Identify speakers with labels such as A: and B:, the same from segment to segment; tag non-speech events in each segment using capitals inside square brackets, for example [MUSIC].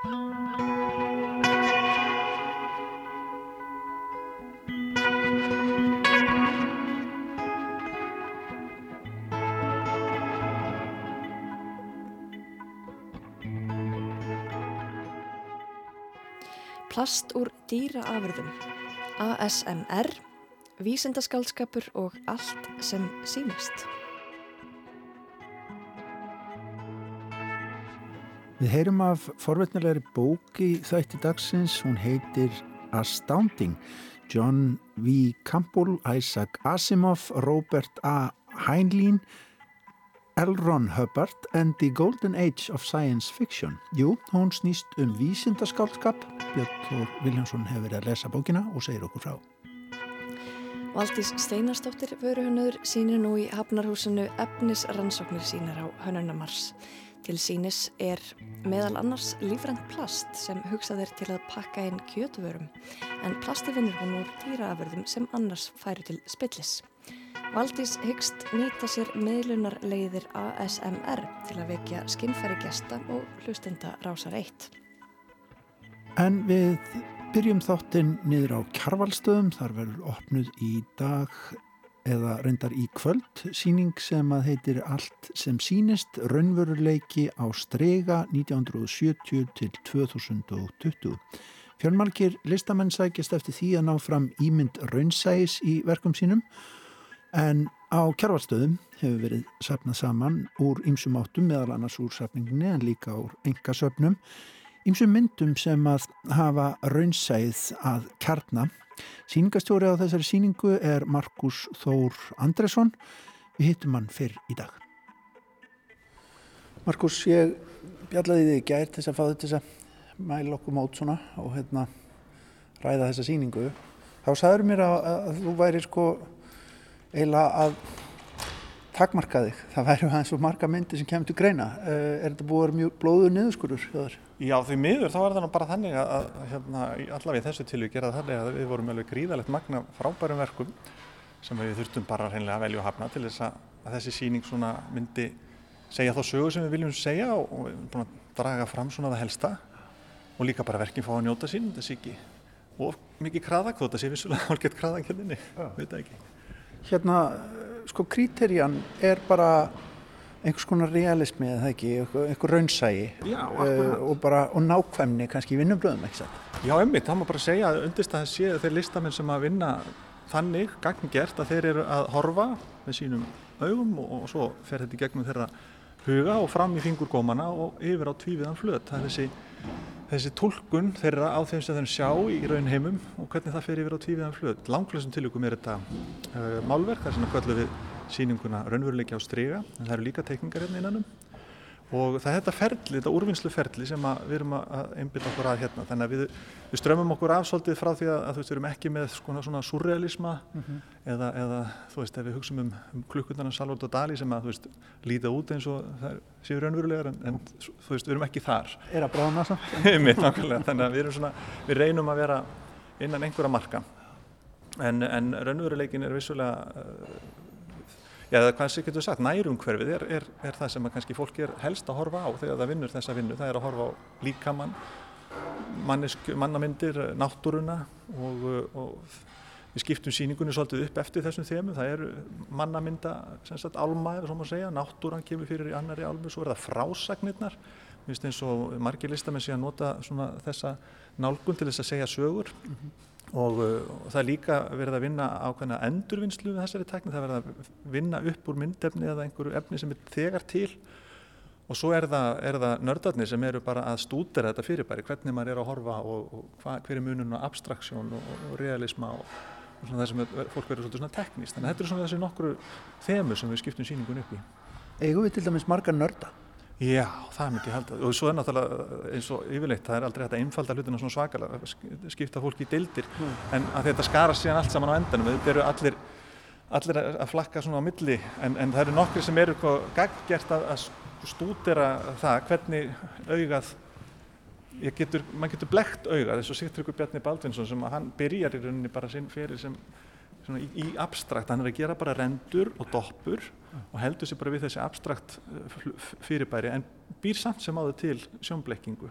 A: Plast úr dýraafurðum, ASMR, vísendaskaldskapur og allt sem sínist.
B: Við heyrum af forvetnilegri bóki þætti dagsins, hún heitir Astounding. John V. Campbell, Isaac Asimov, Robert A. Heinlein, L. Ron Hubbard and the Golden Age of Science Fiction. Jú, hún snýst um vísindaskálskap. Björn Þór Viljánsson hefur verið að lesa bókina og segir okkur frá.
A: Valdís Steinarstóttir vöruhönnur sínir nú í Hafnarhúsinu efnisrannsóknir sínar á Hönnunamars. Til sínis er meðal annars lífrænt plast sem hugsað er til að pakka inn kjötuvörum en plasti vinnur hún úr dýraaförðum sem annars færu til spillis. Valdís hyggst nýta sér meðlunar leiðir ASMR til að vekja skinnfæri gesta og hlustenda rásar eitt.
B: En við byrjum þáttinn niður á kjarvalstöðum, þar verður opnuð í dag eða reyndar í kvöld síning sem að heitir Allt sem sínist, raunveruleiki á strega 1970 til 2020. Fjörnmalkir listamenn sækist eftir því að ná fram ímynd raunsægis í verkum sínum En á kjárvalstöðum hefur verið safnað saman úr ymsum áttum, meðal annars úr safninginni en líka úr engasöfnum, ymsum myndum sem að hafa raunsæð að kjarna. Sýningastjóri á þessari síningu er Markus Þór Andresson. Við hittum hann fyrr í dag. Markus, ég bjallaði þig gært þess að fá þetta þess að mæla okkur mót svona og hérna ræða þessa síningu. Þá sagður mér að, að þú væri sko eiginlega að takmarka þig. Það væri aðeins og marga myndi sem kemur til greina. Eh, er þetta búið að vera mjög blóður niðurskurur?
C: Já, því miður þá er það bara þannig að, að hérna, allavega í þessu tilvík er það þannig að við vorum alveg gríðalegt magna frábærum verkum sem við þurftum bara hreinlega að velja og hafna til þess að, að þessi síning svona myndi segja þá sögur sem við viljum segja og, og draga fram svona það helsta og líka bara verkinn fá að njóta sín, þetta sé ekki og mikið kraðak þó þetta sé vissulega [LAUGHS] hálfgett kraðakjöndinni, veit það ekki
B: hérna, sko, kríterjan er bara einhvers konar realismi eða það ekki, einhver raunsægi
C: Já, uh,
B: og bara, og nákvæmni kannski í vinnubröðum, ekki satt?
C: Já, emmitt, það má bara segja að undist að það sé þeir listamenn sem að vinna þannig, gagngert, að þeir eru að horfa með sínum augum og, og svo fer þetta í gegnum þeirra huga og fram í fingurgómana og yfir á tvíviðan flöt. Það er þessi þessi tólkun þeirra á þeim sem þeim sjá í raunheimum og hvernig það fer yfir á tvíviðan flöð. Langflössum tilvíkum er þetta uh, málverk, það er svona kvöldu við síninguna raunveruleiki á stryga, en það eru líka teikningar hérna innanum og það er þetta ferli, þetta úrvinnsluferli sem við erum að einbita okkur að hérna þannig að við, við strömmum okkur af svolítið frá því að, að þú veist, við erum ekki með svona, svona surrealisma mm -hmm. eða, eða þú veist, ef við hugsaum um, um klukkundarnar Salvador Dali sem að, þú veist, líta út eins og það séu raunverulegar en, en þú veist, við erum ekki þar
B: Er að brána svo? [LAUGHS]
C: Þannig að við erum svona, við reynum að vera innan einhverja marka en, en raunveruleikin er vissulega Hvað sem getur sagt, nærumhverfið er, er, er það sem kannski fólk er helst að horfa á þegar það vinnur þessa vinnu. Það er að horfa á líkamann, mannamyndir, náttúruna og, og við skiptum síningunni svolítið upp eftir þessum þemu. Það eru mannamynda, sem sagt, álma eða svona að segja, náttúran kemur fyrir í annari álmu, svo er það frásagnirnar. Eins og margir listamenn sé að nota þessa nálgun til þess að segja sögur. Mm -hmm og, uh, og það er líka verið að vinna ákveðna endurvinnslu við þessari tekni, það er verið að vinna upp úr myndefni eða einhverju efni sem er þegar til og svo er það, er það nördarnir sem eru bara að stúdera þetta fyrirbæri, hvernig maður er að horfa og, og hva, hver er munun á abstraksjón og, og realisma og það sem er, fólk verður svolítið svona tekníst, þannig að þetta er svona þessi nokkru þemu sem við skiptum síningun upp í.
B: Egu við til dæmis marga nörda?
C: Já, það myndi ég halda. Og svo er náttúrulega eins og yfirleitt það er aldrei að einfalda hlutina svona svakalega skipta fólki í deildir. Mm. en að þetta skara síðan allt saman á endanum þetta eru allir, allir að flakka svona á milli. En, en það eru nokkri sem eru gaggjert að, að stúdera það hvernig augað getur, mann getur blekt augað eins og Sigtryggur Bjarni Baldvinsson sem hann byrjar í rauninni bara sinn fyrir sem í, í abstrakt, hann er að gera bara rendur og doppur og heldur sér bara við þessi abstrakt uh, fyrirbæri en býr samt sem áður til sjónblekkingu.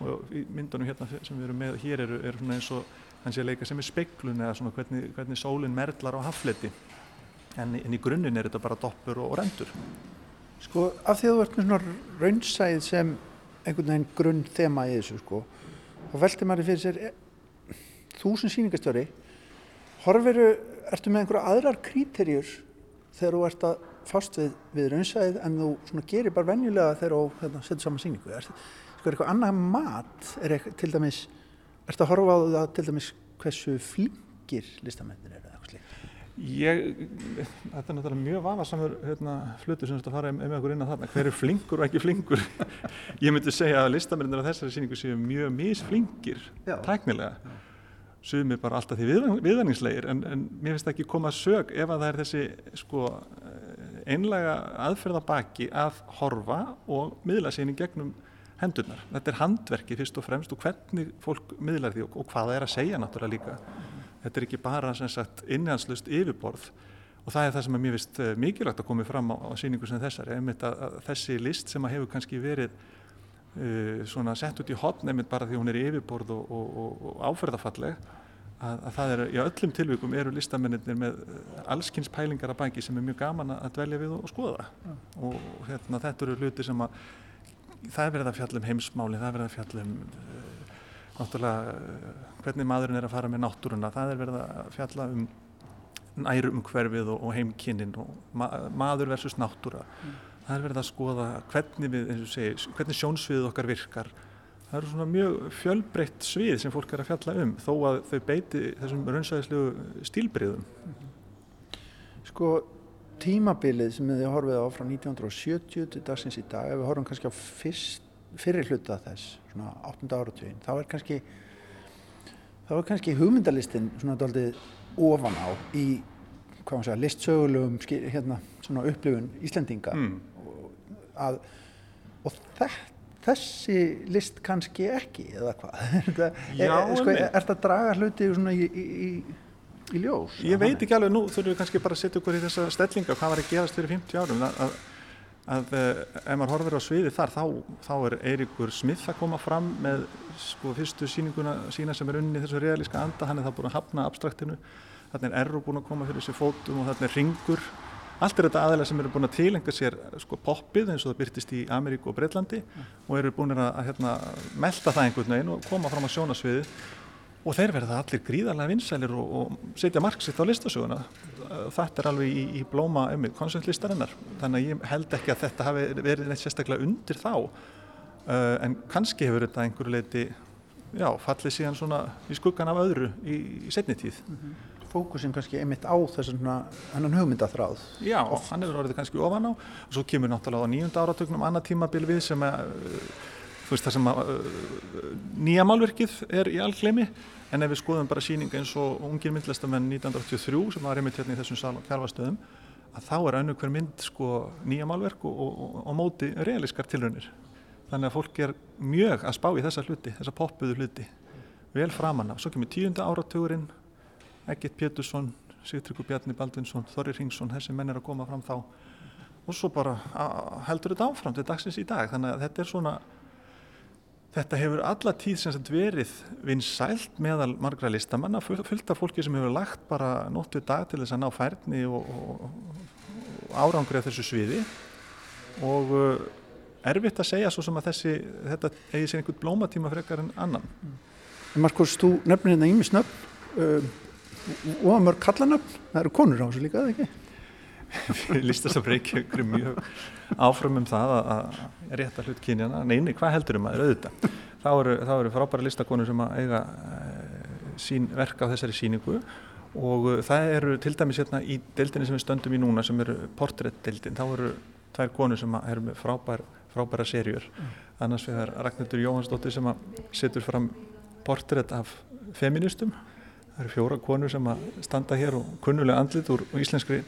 C: Og myndunum hérna sem við erum með hér eru, eru svona eins og hann sé að leika sem er speiklun eða svona hvernig, hvernig sólinn merlar á hafleti. En, en í grunninn er þetta bara doppur og, og rendur.
B: Sko af því að þú ert með svona raunsæð sem einhvern veginn grunn þema í þessu sko þá velti maður fyrir sér e, þú sem sýningastjóri horfiru, ertu með einhverja aðrar kríterjur þegar þú ert að fást við, við raunsæð en þú gerir bara venjulega þegar þú hérna, setur saman sýningu? Er, sko, er eitthvað annað mat? Er eitthvað, til dæmis, ertu að horfa á það til dæmis hversu flingir listamennir eru eða eitthvað slíkt?
C: Ég, þetta er náttúrulega mjög vafasamur hérna, flutur sem þetta fara með okkur inn á þarna. Hver er flinkur og ekki flinkur? [LAUGHS] Ég myndi segja að listamennir á þessari síningu séu mjög misflingir tæknilega sumi bara alltaf því viðvæningslegir en, en mér finnst það ekki koma sög ef að það er þessi sko einlega aðferða baki að horfa og miðla sín í gegnum hendurnar. Þetta er handverki fyrst og fremst og hvernig fólk miðlar því og, og hvað það er að segja náttúrulega líka. Þetta er ekki bara innhjálpslust yfirborð og það er það sem er mjög vist eh, mikilvægt að koma fram á, á síningu sem þessari. Að, að þessi list sem að hefur kannski verið svona sett út í hotn einmitt bara því hún er yfirborð og, og, og áferðafalleg að, að það er, í öllum tilvíkum eru listamennir með eh, allskynns pælingar að bæki sem er mjög gaman að dvelja við og skoða ja. og hérna, þetta eru hluti sem að það er verið að fjalla um heimsmáli, það er verið að fjalla um uh, náttúrulega uh, hvernig maðurinn er að fara með náttúruna, það er verið að fjalla um nærum hverfið og, og heimkynnin og ma maður versus náttúra. Mm. Það er verið að skoða hvernig, við, segir, hvernig sjónsviðið okkar virkar það eru svona mjög fjölbreytt svið sem fólk er að fjalla um þó að þau beiti þessum raunsæðislegu stílbriðum
B: Sko tímabilið sem þið horfið á frá 1970 til dagsins í dag ef við horfum kannski á fyrst, fyrir hluta þess svona 8. áratvíðin þá er kannski þá kannski hugmyndalistin svona doldið ofan á í hvað maður segja listsögulegum hérna, svona upplifun Íslendinga mm. Að, og þetta þessi list kannski ekki eða hvað? [LAUGHS] Er þetta að draga hluti í, í, í, í ljós?
C: Ég veit ekki alveg, nú þurfum við kannski bara að setja okkur í þessa stellinga hvað var að gerast fyrir 50 árum? Að, að, eh, ef maður horfir á sviði þar þá, þá er Eiríkur Smith að koma fram með sko, fyrstu síninguna sína sem er unni þessu realíska anda, hann er þá búin að hafna abstraktinu, þannig er Erro búin að koma fyrir þessu fótum og þannig er Ringur Allt er þetta aðeila sem eru búin að tilenga sér sko, poppið eins og það byrtist í Ameríku og Breitlandi mm. og eru búin að, að hérna, melda það einhvern veginn og koma fram á sjónasviði og þeir verða allir gríðarlega vinsælir og, og setja marksitt á listasöguna. Þetta er alveg í, í blóma ömmu konsultlistarinnar þannig að ég held ekki að þetta hafi verið neitt sérstaklega undir þá uh, en kannski hefur þetta einhverju leiti já, fallið síðan svona í skuggan af öðru í, í setni tíð. Mm -hmm
B: fókusin kannski einmitt á þessum hennan hugmyndathráð
C: Já, Oft. hann er orðið kannski ofan á. Og svo kemur náttúrulega á nýjunda áratögnum annað tímabil við sem að þú veist það sem að nýja málverkið er í allglemi en ef við skoðum bara síninga eins og ungir myndlistamenn 1983 sem var einmitt hérna í þessum kjálfastöðum að þá er önnu hver mynd sko nýja málverk og, og, og, og móti realiskar tilraunir. Þannig að fólk er mjög að spá í þessa hluti, þessa poppuðu hluti vel framann af, svo kemur tíunda áratugurinn Egert Pétursson, Sigtryggur Bjarni Baldvinsson, Þorri Ringsson, þessi menn er að koma fram þá. Og svo bara heldur þetta áfram til dagsins í dag? Þannig að þetta er svona þetta hefur alla tíð sem sagt verið vinsælt meðal margra listamanna fullt af fólki sem hefur lagt bara nótt við dag til þess að ná færni og, og, og árangri af þessu sviði. Og uh, erfitt að segja svo sem að þessi þetta eigi sér einhvern blómatíma frekar en annan.
B: Markus, þú nefnir hérna ímis nöfn. Um, og mörg kallanöfn, það eru konur á þessu líka, eða ekki?
C: Við listum þess að breyka ykkur mjög áfram um það að rétta hlut kynjana, neini, hvað heldur um að auðvitað? Þá eru, eru frábæra listakonur sem að eiga e, sín verk á þessari síningu og uh, það eru til dæmis hérna í deildinni sem við stöndum í núna sem eru portréttdeildin, þá eru tvær konur sem eru með frábær, frábæra serjur, annars við það er Ragnhildur Jóhannsdóttir sem setur fram portrétt af feministum Það eru fjóra konur sem að standa hér og kunnulega andlit úr íslenskri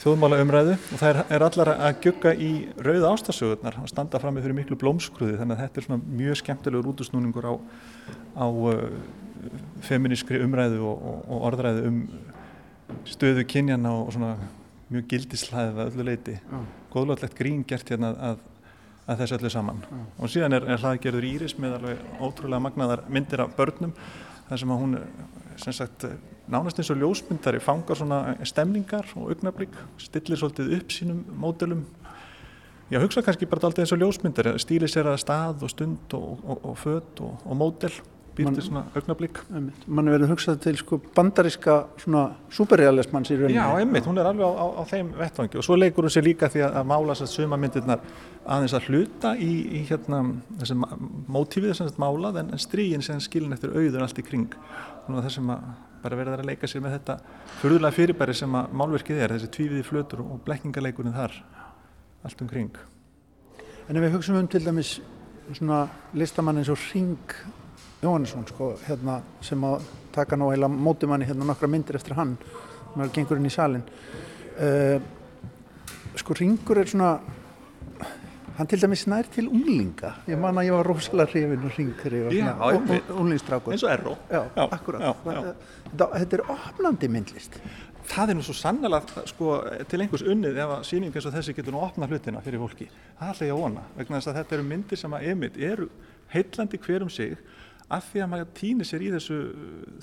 C: þjóðmála umræðu og það er allar að gjugga í rauða ástasögurnar. Og standa fram með fyrir miklu blómskruði þannig að þetta er svona mjög skemmtilegur útusnúningur á, á uh, feminískri umræðu og, og, og orðræðu um stöðu kynjana og svona mjög gildislæðið að öllu leiti. Góðlótlegt grín gert hérna að, að þessu öllu saman. Mm. og síðan er, er hlaðgerður Íris með alveg ótrúlega magnaðar myndir af börnum. Þar sem að hún sagt nánast eins og ljósmyndari fangar svona stemningar og augnablík stillir svolítið upp sínum módelum. Já hugsa kannski bara alltaf eins og ljósmyndari stíli sér að stað og stund og, og, og född og, og módel býr til svona augnablík
B: mann er verið að hugsa til sko bandaríska svona superrealismans í rauninni.
C: Já, einmitt, hún er alveg á, á, á þeim vettvangi. Og svo leikur hún sér líka því að mála þess að suma myndirnar aðeins að hluta í, í hérna þessum mótífið þess að málað en, en strígin sem skilin eftir auður allt í kring. Og þessum að bara verða að leika sér með þetta förðulega fyrirbæri sem að málverkið er, þessi tvífiði flötur og blekkingaleikurinn þar allt um kring.
B: En ef við hugsaum um til dæmis svona listamann eins og Ring Jóhannesson sko, hérna, sem að taka ná heila mótumanni hérna nokkra myndir eftir hann er gengurinn í salin uh, sko ringur er svona hann til dæmis nær til unglinga. Ég man að ég var rosalega hrifin og ringur unglingstrákur
C: eins og
B: akkurat. já, þetta, er opnandi myndlist.
C: Það er nú svo sannlega sko, til einhvers unnið ef að síning eins og þessi getur nú opna hlutina fyrir fólki. Það alltaf ég að vona vegna þess að þetta eru myndir sem að emitt eru heillandi hverjum sig af því að maður týnir sér í þessu,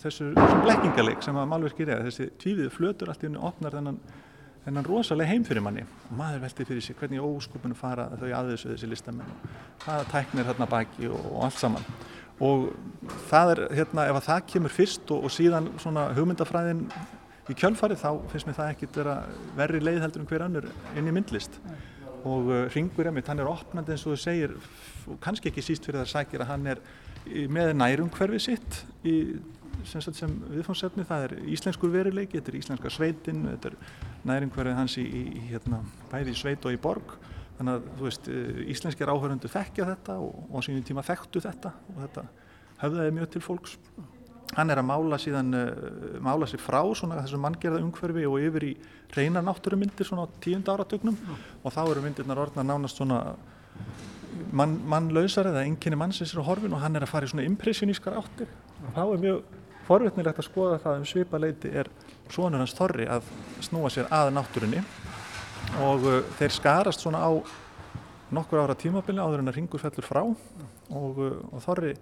C: þessu, þessu blekkingarleik sem að málverkir er þessi tvífið flötur allt í unni opnar þennan, þennan rosalega heim fyrir manni. Og maður veldi fyrir sig hvernig óskupinu fara þau aðeins þessi listamenn og hvaða tæknir hérna baki og, og allt saman. Og það er hérna ef að það kemur fyrst og, og síðan svona hugmyndafræðin í kjölfarið þá finnst mér það ekkit vera verri leið heldur en hver annur inn í myndlist. Og uh, ringur hann er opnandi eins og þú segir og kannski ekki síst fyrir það sækir að hann er með nærumhverfi sitt í, sem, sem viðfónsefni, það er íslenskur veruleiki, þetta er íslenska sveitin, þetta er nærumhverfið hans í, í hérna, bæði sveit og í borg. Þannig að þú veist, eh, íslenskir áhörundu þekkja þetta og, og sínum tíma þekktu þetta og þetta höfðaði mjög til fólks. Hann er að mála síðan uh, mála sér frá svona þessum manngerða umhverfi og yfir í reyna náttúrumyndir svona á tíund áratögnum mm. og þá eru myndirnar orðna nánast svona mann, mannlausar eða enginni mannsins er á horfin og hann er að fara í svona impressionískar áttir. Og þá er mjög forvittnilegt að skoða það um svipa leiti er svonur hans Þorri að snúa sér að náttúrunni. Og uh, þeir skarast svona á nokkur ára tímabili áður en að ringur fellur frá. Og, uh, og Þorri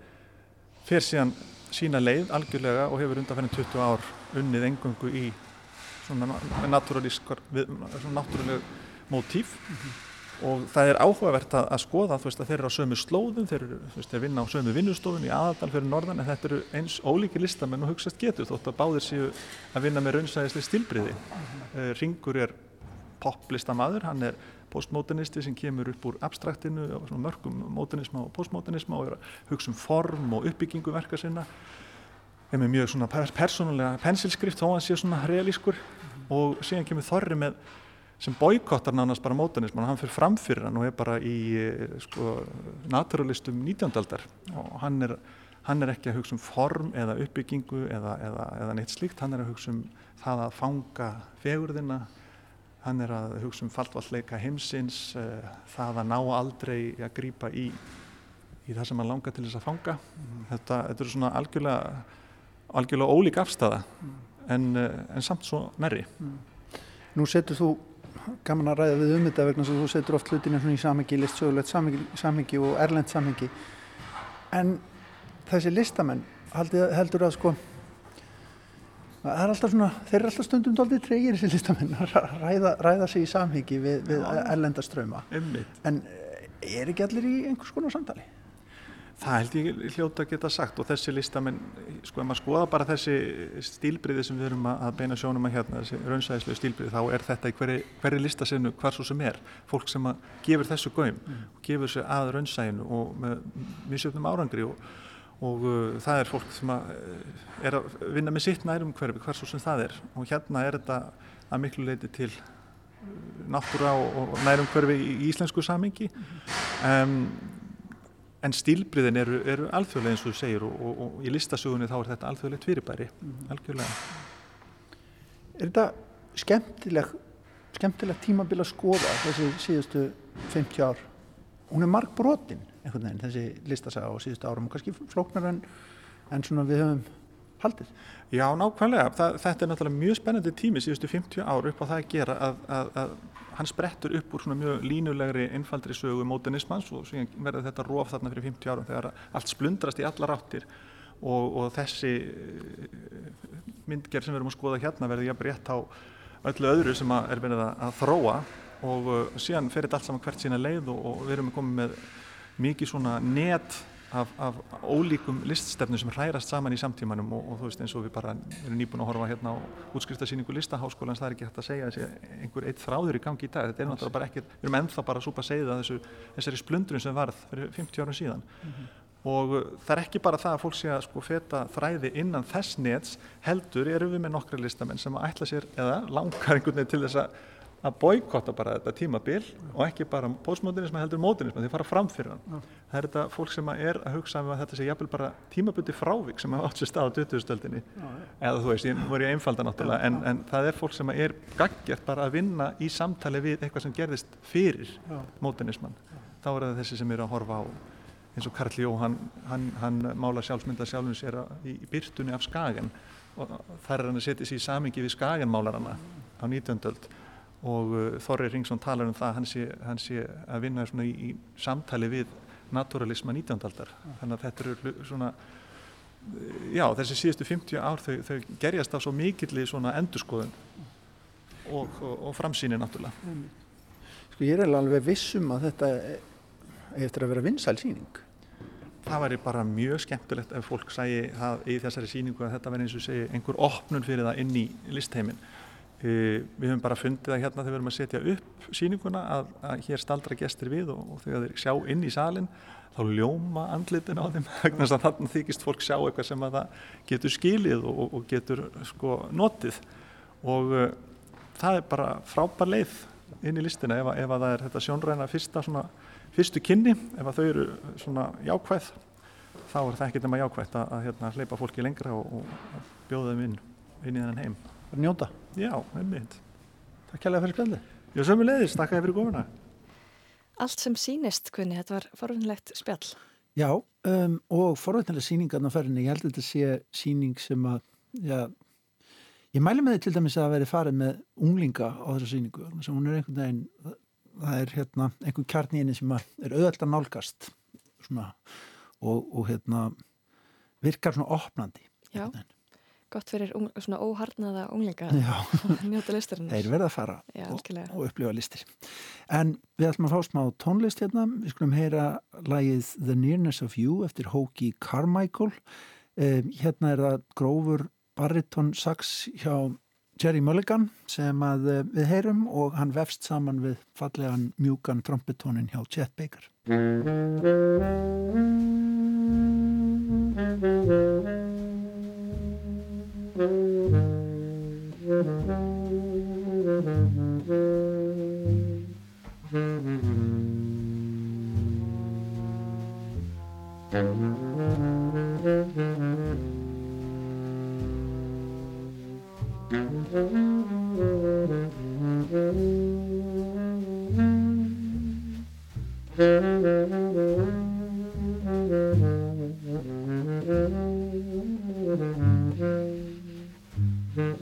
C: fer síðan sína leið algjörlega og hefur undanferðin 20 ár unnið engungu í svona naturalískar, svona náttúruleg mótíf. Mm -hmm og það er áhugavert að, að skoða veist að þeir eru á sömu slóðum þeir eru veist vinna á sömu vinnustofun í aðaldal fyrir norðan en þetta eru eins ólíki listamenn og hugsaðst getur þótt að báðir séu að vinna með raunsæðisli stilbriði mm -hmm. Ringur er poplistamæður hann er postmodernisti sem kemur upp úr abstraktinu og mörgum modernisma og postmodernisma og er að hugsa um form og uppbyggingu verka sinna er með mjög svona persónulega pensilskrift þó að hann sé svona realískur -hmm. og síðan kemur Þorri með sem boykottar nánast bara mótanisman hann fyrir framfyrir hann og er bara í eh, sko, naturalistum 19. aldar og hann er, hann er ekki að hugsa um form eða uppbyggingu eða, eða, eða neitt slíkt, hann er að hugsa um það að fanga fegurðina hann er að hugsa um fallvalleika heimsins uh, það að ná aldrei að grýpa í, í það sem hann langar til þess að fanga þetta, þetta er svona algjörlega algjörlega ólík afstæða mm. en, uh, en samt svo merri mm.
B: Nú setur þú gaman að ræða við um þetta vegna sem þú setur oft hlutina í samhengi, listsögulegt samhengi og erlend samhengi. En þessi listamenn heldur að sko það er alltaf svona, þeir eru alltaf stundum doldið treyir þessi listamenn [LAUGHS] að ræða, ræða sig í samhengi við, við erlendaströma en er ekki allir í einhvers konar samtali?
C: Það held ég hljóta að geta sagt og þessi listamenn, sko ef maður skoða bara þessi stílbriði sem við erum að beina sjónum að hérna, þessi raunsæðislega stílbriði, þá er þetta í hverju, hverju listasinu hvar svo sem er, fólk sem að gefur þessu göym mm. og gefur sér að raunsæðinu og með misjöfnum árangri og, og uh, það er fólk sem að uh, er að vinna með sitt nærum hverfi, hvar svo sem það er. Og hérna er þetta að miklu leiti til uh, náttúra og, og nærum hverfi í íslensku samengi um, en stílbriðin eru, eru alþjóðlega eins og þú segir og, og, og í listasögunni þá er þetta alþjóðlegt fyrirbæri, mm. algjörlega.
B: Er þetta skemmtileg, skemmtileg tímabil að skoða þessi síðustu 50 ár? Hún er marg brotin, einhvern veginn, þessi listasaga á síðustu árum og kannski flóknar en, en svona við höfum haldið.
C: Já, nákvæmlega. Það, þetta er náttúrulega mjög spennandi tími síðustu 50 ár upp á það að gera að, að, að hann sprettur upp úr svona mjög línulegri innfaldri sögu mótinismans og svo verður þetta róf þarna fyrir 50 árum þegar allt splundrast í alla ráttir og, og þessi myndgerð sem við erum að skoða hérna verður jafn rétt á öllu öðru sem er verið að þróa og uh, síðan fer þetta allt saman hvert sína leið og, og við erum komið með mikið svona net af, af ólíkum liststefnum sem hrærast saman í samtímanum og, og þú veist eins og við bara erum nýbúin að horfa hérna á útskriftasýningu listaháskólans, það er ekki hægt að segja þessi einhver eitt þráður í gangi í dag, þetta er náttúrulega bara ekki, við erum ennþá bara að súpa segða þessu, þessari splundrun sem varð fyrir 50 árum síðan. Mm -hmm. og það er ekki bara það að fólk sé að sko feta þræði innan þess nets heldur erum við með nokkra listamenn sem ætla sér eða langar einhvern veginn til þess að að boykotta bara þetta tímabil og ekki bara postmodernism heldur modernism að fara fram fyrir hann. Ja. Það er þetta fólk sem er að hugsa um að þetta sé jafnvel bara tímabuti frávik sem hafa átt sér stað á 2000-stöldinni ja. eða þú veist, ég voru ég einfalda náttúrulega en, en það er fólk sem er gaggjart bara að vinna í samtali við eitthvað sem gerðist fyrir modernisman. Þá er það þessi sem eru að horfa á eins og Karl Jó, hann, hann, hann mála sjálfsmynda sjálfum sér í, í byrtunni af Skagen og þar er hann að setja sér í samingi við Skagenmálarana á 19. öld og uh, Þorri Ringsson talar um það hann sé, hann sé að vinna í, í samtali við naturalisma 19. aldar þannig að þetta eru svona uh, já þessi síðustu 50 ár þau, þau gerjast af svo mikilli svona endurskoðun og, og, og framsýni náttúrulega.
B: Sko ég er alveg vissum að þetta eftir að vera vinsæl síning
C: Það væri bara mjög skemmtilegt ef fólk sæi það í þessari síningu að þetta verði eins og segi einhver opnun fyrir það inn í listheimin Við höfum bara fundið það hérna þegar við erum að setja upp síninguna að, að hér staldra gestir við og, og þegar þeir sjá inn í salin þá ljóma andlitin á þeim [LAUGHS] þannig að þannig þykist fólk sjá eitthvað sem að það getur skilið og, og getur sko notið. Og uh, það er bara frábær leið inn í listina ef, ef að það er þetta sjónræna fyrsta svona, fyrstu kynni. Ef að þau eru svona jákvæð þá er það ekkert nema jákvæð að, að hérna, hleypa fólki lengra og, og bjóða þeim inn, inn í þennan heim
B: bara njóta.
C: Já, einmitt.
B: Takk kærlega fyrir spjalli.
C: Já, sömulegis, takk fyrir góðuna.
A: Allt sem sínist, hvernig, þetta var forvinnlegt spjall.
B: Já, um, og forvinnlega síningarna færðinni, ég held að þetta sé síning sem að, já, ég mæli með því til dæmis að veri farið með unglinga á þessu síningu, þannig að hún er einhvern veginn, það, það er hérna einhvern kjarni inni sem er auðvitað nálgast, svona, og, og hérna virkar svona opnandi.
A: Já. Gott fyrir svona óharnaða unglinga njóta listurinn
B: þeir verða að fara
A: Já,
B: og, og upplifa listir. En við ætlum að fá smá tónlist hérna. Við skulum heyra lægið The Nearness of You eftir Hóki Carmichael. Um, hérna er það grófur bariton sax hjá Jerry Mulligan sem að uh, við heyrum og hann vefst saman við fallegan mjúkan trompetónin hjá Chet Baker
D: Mm-hmm.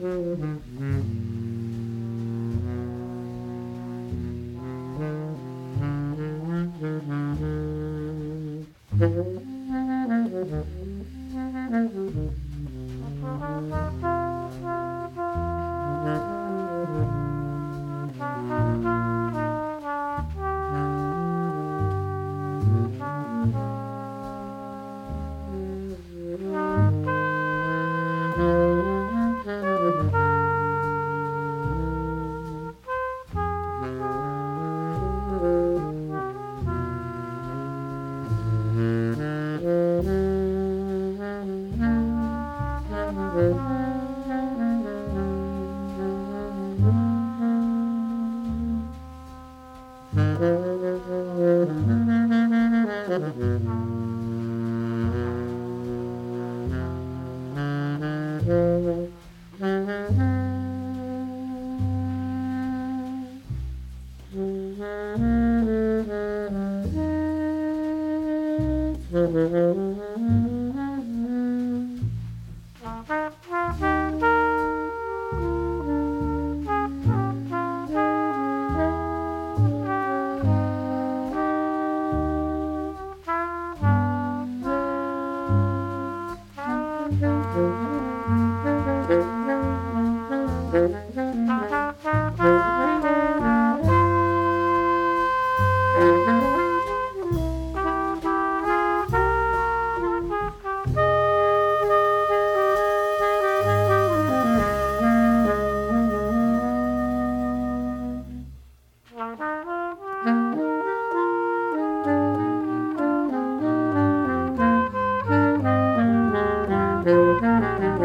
D: Mm-hmm.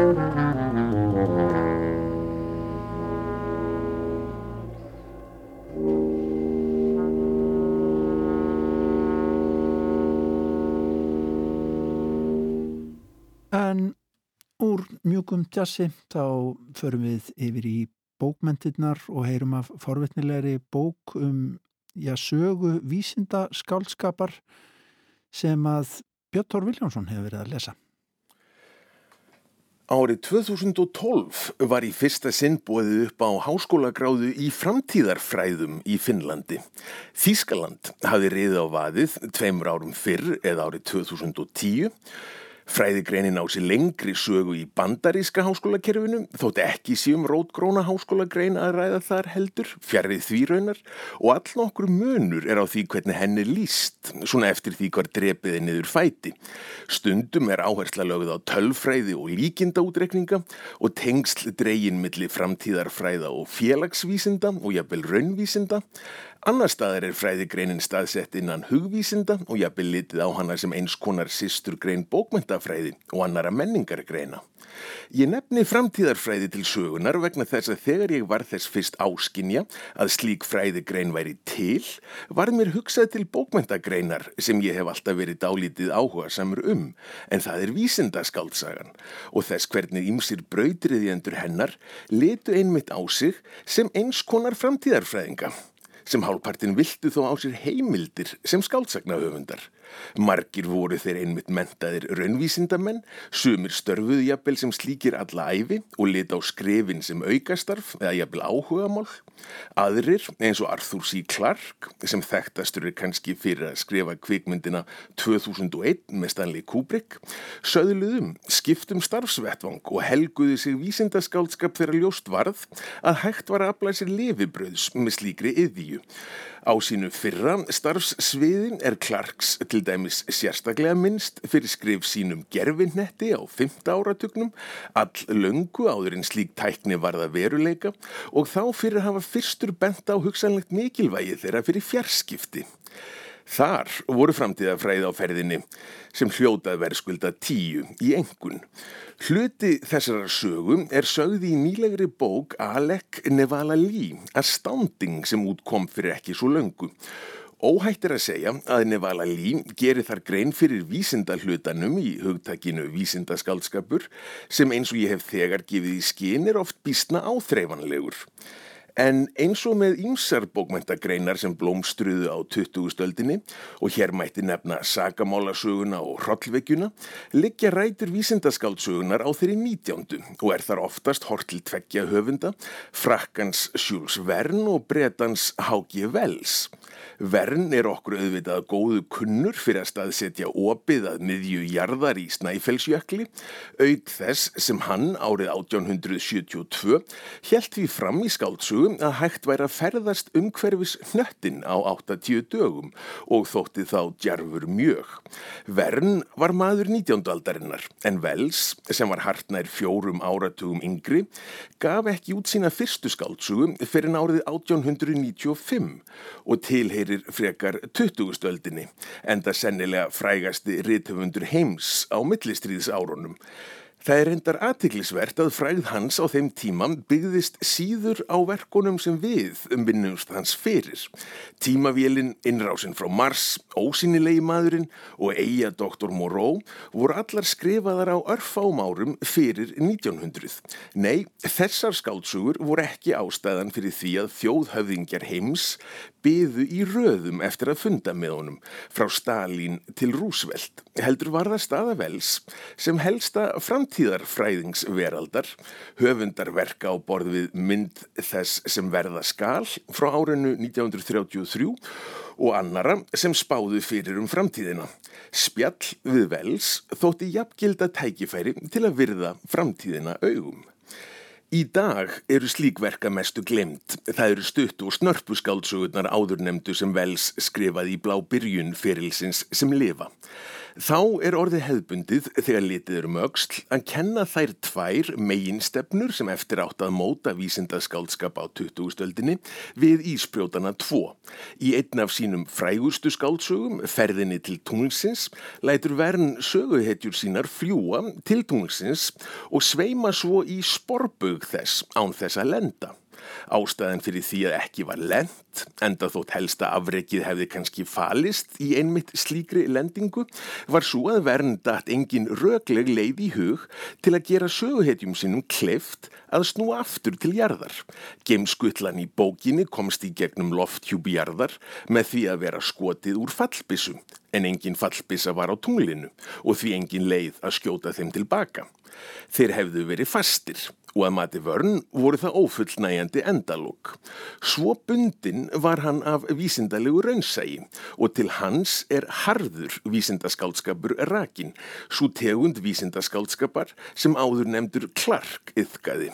B: En úr mjögum tjassi þá förum við yfir í bókmentinnar og heyrum af forvetnilegri bók um já, sögu vísinda skálskapar sem að Björn Tór Viljánsson hefur verið að lesa.
D: Árið 2012 var í fyrsta sinn bóðið upp á háskólagráðu í framtíðarfræðum í Finnlandi. Þískaland hafi riðið á vaðið tveimur árum fyrr eða árið 2010 Fræðigreinin á sér lengri sögu í bandaríska háskólakerfinu, þótt ekki síum rótgróna háskólagrein að ræða þar heldur, fjarrið því raunar og all nokkur munur er á því hvernig henni líst, svona eftir því hvar drepiði niður fæti. Stundum er áhersla lögð á tölfræði og líkindaútrekninga og tengsl dregin millir framtíðarfræða og félagsvísinda og jafnvel raunvísinda, Annar staðar er fræðigreinin staðsett innan hugvísinda og jafnvel litið á hana sem eins konar sýsturgrein bókmyndafræði og annara menningargreina. Ég nefni framtíðarfræði til sögunar vegna þess að þegar ég var þess fyrst áskinja að slík fræðigrein væri til, var mér hugsað til bókmyndagreinar sem ég hef alltaf verið dálítið áhuga samur um, en það er vísindaskaldsagan og þess hvernig ýmsir brautriðjendur hennar letu einmitt á sig sem eins konar framtíðarfræðinga sem hálfpartin viltu þó á sér heimildir sem skáltsagnahöfundar. Margir voru þeir einmitt mentaðir raunvísindamenn, sumir störfuðu jafnvel sem slíkir alla æfi og lit á skrefin sem aukastarf eða jafnvel áhugamál. Aðrir eins og Arthur C. Clarke sem þekktastur er kannski fyrir að skrifa kvikmyndina 2001 með Stanley Kubrick, söðluðum, skiptum starfsvettvang og helguðu sig vísindaskálskap þegar ljóst varð að hægt var að aflæða sér lefibröðs með slíkri yðvíu. Á sínu fyrra starfssviðin er Clarks til dæmis sérstaklega minnst fyrir skrif sínum gerfinnetti á 5. áratugnum, all löngu áður en slík tækni varða veruleika og þá fyrir að hafa fyrstur bent á hugsanlegt mikilvægi þeirra fyrir fjarskipti. Þar voru framtíðafræði á ferðinni sem hljótað verðskulda tíu í engun. Hluti þessara sögum er sögði í nýlegri bók Alec Nevala-Lee, Astounding sem útkom fyrir ekki svo löngu. Óhætt er að segja að Nevala-Lee gerir þar grein fyrir vísindahlutanum í hugtakinu vísindaskaldskapur sem eins og ég hef þegar gefið í skinn er oft bísna áþreifanlegur. En eins og með ýmsar bókmæntagreinar sem blómstruðu á 20. stöldinni og hér mætti nefna sagamálasöguna og hrollvegjuna, liggja rætur vísindaskáldsögunar á þeirri 19. og er þar oftast hort til tveggja höfunda, frakkans Jules Verne og bretans H.G. Wells. Vern er okkur auðvitað góðu kunnur fyrir að staðsetja opið að miðju jarðar í Snæfellsjökli, auk þess sem hann árið 1872 helt því fram í skáldsögum að hægt væri að ferðast umhverfis hnöttin á 80 dögum og þótti þá djarfur mjög. Vern var maður 19. aldarinnar en Wells, sem var hartnær fjórum áratugum yngri, gaf ekki út sína fyrstu skáldsögum fyrir árið 1895 og tilheyri fyrir frekar 20. stöldinni, enda sennilega frægasti rithöfundur heims á millistriðsárunum. Það er endar aðtiklisvert að fræð hans á þeim tímam byggðist síður á verkonum sem við umvinnumst hans fyrir. Tímavélinn, innrásin frá Mars, ósynilegi maðurinn og eiga doktor Moreau voru allar skrifaðar á örfám árum fyrir 1900. Nei, þessar skáltsugur voru ekki ástæðan fyrir því að þjóðhöfðingjar heims byðu í röðum eftir að funda með honum frá Stalin til Roosevelt heldur var það staðavels sem helsta framtíðarfræðingsveraldar höfundarverka á borð við mynd þess sem verða skal frá árinu 1933 og annara sem spáðu fyrir um framtíðina. Spjall við vels þótti jafngilda tækifæri til að virða framtíðina augum. Í dag eru slíkverka mestu glemt. Það eru stutt og snörpu skáldsögurnar áðurnemdu sem vels skrifaði í blá byrjun fyrilsins sem lifa. Þá er orðið hefðbundið þegar litið eru mögsl um að kenna þær tvær meginstefnur sem eftir átt að móta vísindaskaldskap á 20. stöldinni við Ísprjótana 2. Í einn af sínum frægustu skáldsögum, ferðinni til tunglsins, lætur vern söguhetjur sínar fljúa til tunglsins og sveima svo í sporbög þess án þess að lenda. Ástæðan fyrir því að ekki var lent, enda þótt helsta afrekið hefði kannski falist í einmitt slíkri lendingu, var svo að verndat engin rögleg leið í hug til að gera söguhetjum sinnum kleift að snúa aftur til jarðar. Gemskutlan í bókinni komst í gegnum lofthjúbi jarðar með því að vera skotið úr fallbissu, en engin fallbissa var á tunglinu og því engin leið að skjóta þeim tilbaka. Þeir hefðu verið fastir og að mati vörn voru það ófullnægjandi endalók. Svo bundin var hann af vísindalegu raunsægi og til hans er harður vísindaskálskapur rakin, svo tegund vísindaskálskapar sem áður nefndur Clark yfkaði.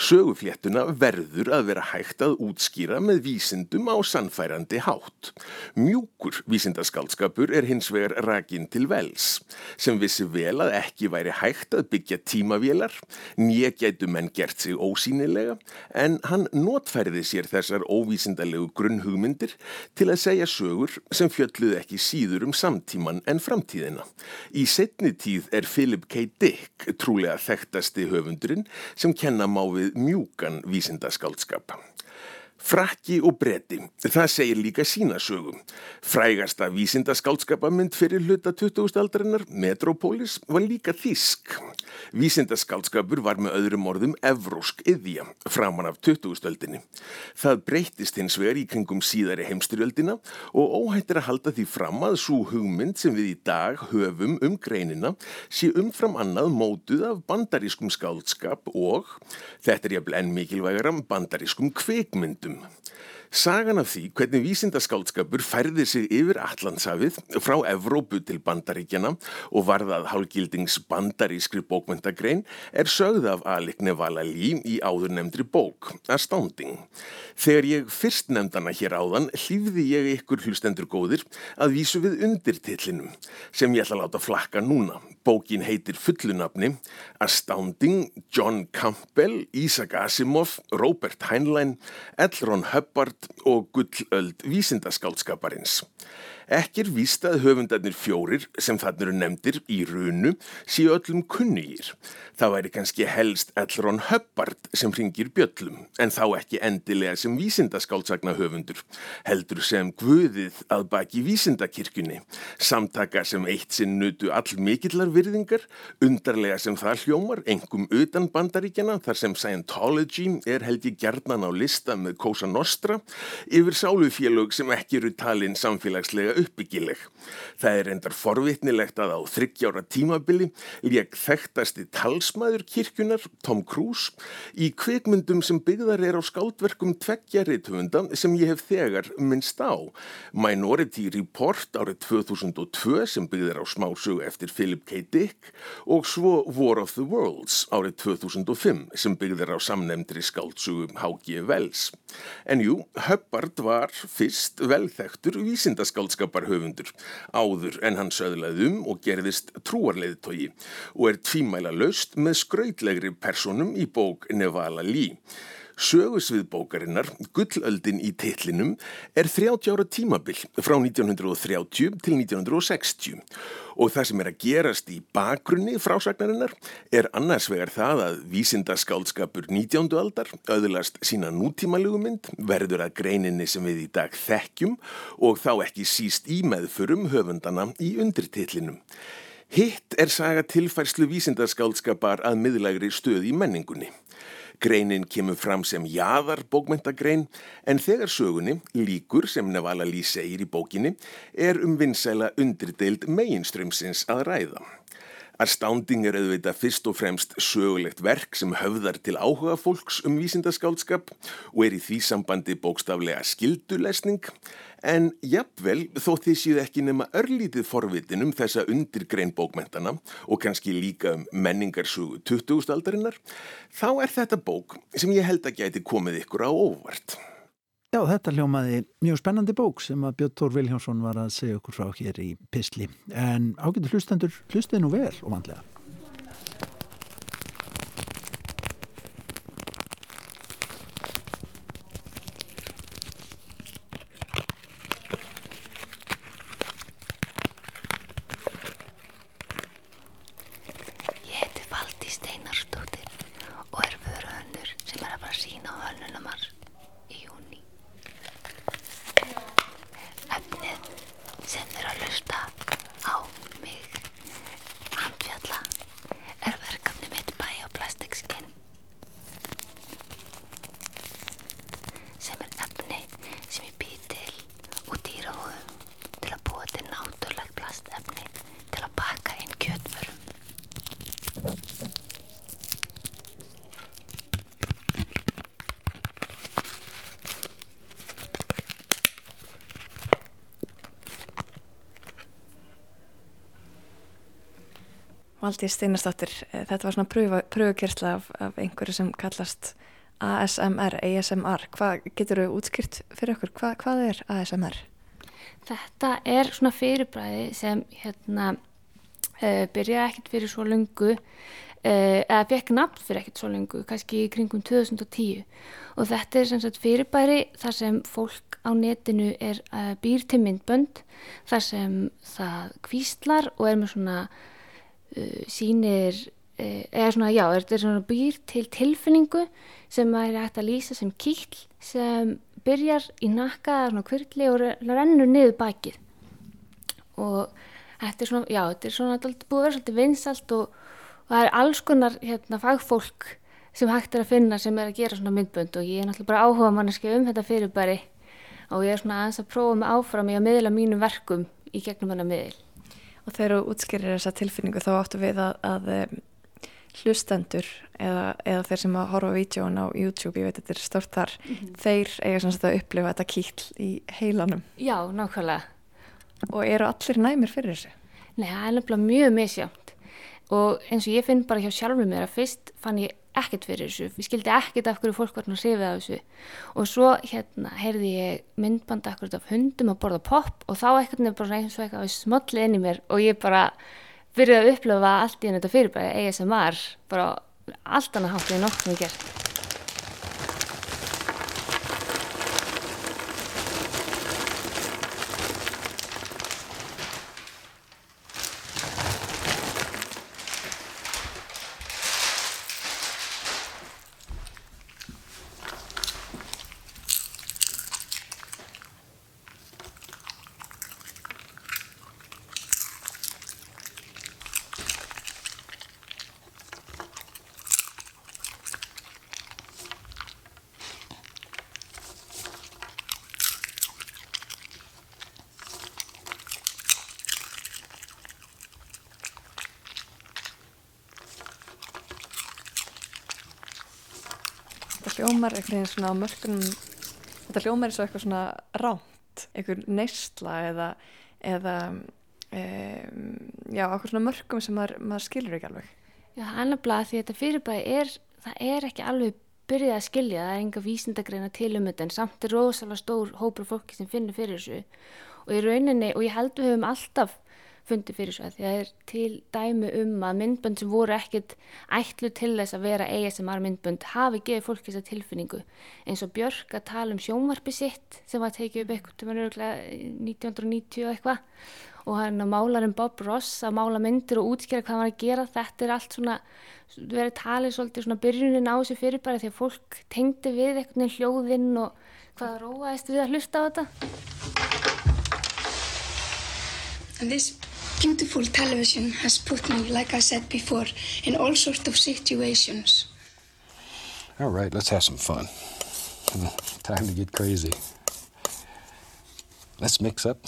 D: Sögufléttuna verður að vera hægt að útskýra með vísindum á sannfærandi hátt. Mjúkur vísindaskálskapur er hins vegar rakin til vels, sem vissi vel að ekki væri hægt að byggja tímavélar, nýja gætu menn gert sig ósýnilega en hann notfærði sér þessar óvísindalegu grunnhugmyndir til að segja sögur sem fjölluð ekki síður um samtíman en framtíðina. Í setni tíð er Philip K. Dick trúlega þekktasti höfundurinn sem kenna má við mjúkan vísindaskaldskap. Frakki og bretti, það segir líka sína sögum. Frægasta vísindaskaldskapamynd fyrir hluta 20. aldarinnar, Metropolis, var líka þísk. Vísindaskaldskapur var með öðrum orðum evrósk yðja framan af 20. öldinni. Það breytist hins vegar í kringum síðari heimstyrjöldina og óhættir að halda því fram að svo hugmynd sem við í dag höfum um greinina sé umfram annað mótuð af bandarískum skaldskap og, þetta er jafnvel enn mikilvægara, bandarískum kveikmyndum him. Sagan af því hvernig vísindaskálskapur færði sig yfir Allandshafið frá Evrópu til bandaríkjana og varðað hálgildings bandarískri bókmyndagrein er sögð af Alec Nevala-Lee í áður nefndri bók, Astounding. Þegar ég fyrst nefndana hér áðan hlýfði ég ykkur hlustendur góðir að vísu við undirtillinum sem ég ætla að láta flakka núna. Bókin heitir fullunafni Astounding, John Campbell, Isaac Asimov, Robert Heinlein, L. Ron Hubbard og gullöld vísindaskálskaparins. Ekki er víst að höfundarnir fjórir sem þannig eru nefndir í runu séu öllum kunnugir. Það væri kannski helst Ellron Hubbard sem ringir bjöllum en þá ekki endilega sem vísindaskáldsagna höfundur. Heldur sem guðið að baki vísindakirkjunni. Samtaka sem eitt sinn nutu all mikillar virðingar, undarlega sem það hljómar, engum utan bandaríkjana þar sem Scientology er held í gerðnan á lista með Cosa Nostra yfir sálufélög sem ekki eru talinn samfélagslega uppbyggileg. Það er endar forvitnilegt að á þryggjára tímabili lék þekktasti talsmaður kirkjunar, Tom Cruise, í kveikmyndum sem byggðar er á skáldverkum tveggja reythunda sem ég hef þegar minnst á. Minority Report árið 2002 sem byggðar á smásögu eftir Philip K. Dick og svo War of the Worlds árið 2005 sem byggðar á samnemndri skáldsögu H.G. Wells. En jú, Hubbard var fyrst velþektur vísindaskáldsskap boðskaparhöfundur áður en hann söðlaði um og gerðist trúarleiðtogi og er tvímæla löst með skrautlegri personum í bók Nevala Lee. Sögusvið bókarinnar, Gullöldin í tillinum, er 30 ára tímabill frá 1930 til 1960 og það sem er að gerast í bakgrunni frásagnarinnar er annars vegar það að vísindaskálskapur 19. aldar auðlast sína nútímalugumynd, verður að greininni sem við í dag þekkjum og þá ekki síst í meðförum höfundana í undirtillinum. Hitt er saga tilfærslu vísindaskálskapar að miðlægri stöð í menningunni. Greinin kemur fram sem jaðar bókmyndagrein en þegar sögunni, líkur sem Nevala Lý segir í bókinni, er um vinsæla undirdeild meginströmsins að ræða. Astounding er auðvitað fyrst og fremst sögulegt verk sem höfðar til áhuga fólks um vísindaskálskap og er í því sambandi bókstaflega skildulesning en jafnvel þótt því séu ekki nema örlítið forvitin um þessa undirgrein bókmentana og kannski líka um menningarsögu 20. aldarinnar, þá er þetta bók sem ég held að gæti komið ykkur á óvart.
B: Já, þetta hljómaði mjög spennandi bók sem að Björn Tór Viljánsson var að segja okkur frá hér í Pistli. En ágættu hlustendur, hlustið nú vel og vandlega.
E: Ég heiti Valdi Steinarstóttir og er vöruhönnur sem er að fara að sína á hönnunamar sem er að lusta á mig Andfjalla er verkefni mitt Bioplasticskin sem er efni sem ég býð til úr dýrahúðum til að búa til náttúrlegt plastefni til að baka inn kjötförum.
A: Valdís Steinastóttir, eh, þetta var svona pröfu, pröfukersla af, af einhverju sem kallast ASMR, ASMR. Hvað getur þú útskýrt fyrir okkur? Hva, hvað er ASMR?
F: Þetta er svona fyrirbræði sem hérna uh, byrjaði ekkert fyrir svo lungu uh, eða fekk nafn fyrir ekkert svo lungu, kannski kringum 2010 og þetta er sem sagt fyrirbæri þar sem fólk á netinu er uh, býr til myndbönd þar sem það kvíslar og er með svona uh, sýnir uh, eða svona, já, þetta er svona býr til tilfinningu sem er hægt að lýsa sem kýll sem byrjar í nakka eða svona kvirli og re- rennur niður bakið og þetta er svona, já, þetta er svona dálítið búið að vera svolítið vinsalt og, og það er alls konar hérna fagfólk sem hægt er að finna sem er að gera svona myndbönd og ég er náttúrulega bara áhuga manneski um þetta fyrirbæri og ég er svona aðeins að prófa mig áfram í að miðla mínum verkum í gegnum hennar miðl.
A: Og þegar þú útskýrir þessa tilfinningu þá áttu við að, að hlustendur eða, eða þeir sem að horfa vídjón á YouTube, ég veit þetta er stort þar, þeir eiga sagt að upplifa þetta kýll í heilanum
F: Já, nákvæmlega.
A: og eru allir næmir fyrir þessu.
F: Nei, það er nefnilega mjög misjámt og eins og ég finn bara hjá sjálfur mér að fyrst fann ég ekkert fyrir þessu, ég skildi ekkert af hverju fólk var að hrifið af þessu og svo hérna heyrði ég myndband akkurat af hundum að borða popp og þá ekkert nefnilega bara eins og eitthvað smollið inn í mér og ég bara byrjaði að upplifa allt í henni þetta fyrirbæri ASMR, bara allt annað hátt en nokkuð mér gert.
A: Þetta hljómar einhvern veginn svona á mörkunum, þetta hljómar eins og eitthvað svona ránt, einhver neysla eða, eða um, já, okkur svona mörkum sem maður, maður skilur ekki alveg.
F: Já, er nefnilega því þetta fyrirbæri er, það er ekki alveg byrjað að skilja, það er enga vísindagreina til um þetta en samt er rosalega stór hópur fólki sem finnur fyrir þessu og í rauninni, og ég held við höfum alltaf fundið fyrir þessu að því að það er til dæmi um að myndbönd sem voru ekkit ætlu til þess að vera ASMR myndbönd hafi gefið fólki þessa tilfinningu. Eins og Björk að tala um sjónvarpi sitt sem var tekið upp eitthvað til maður örgulega 1990 og eitthvað og hann að málarinn Bob Ross að mála myndir og útskjæra hvað hann var að gera. Þetta er allt svona, verið talið svolítið svona byrjunin á þessu fyrirbæri því að fólk tengdi við veginn hljóðinn og hvað róaðist við að hlusta á þetta.
G: And this beautiful television has put me, like I said before, in all sorts of situations.
H: All right, let's have some fun. [LAUGHS] Time to get crazy. Let's mix up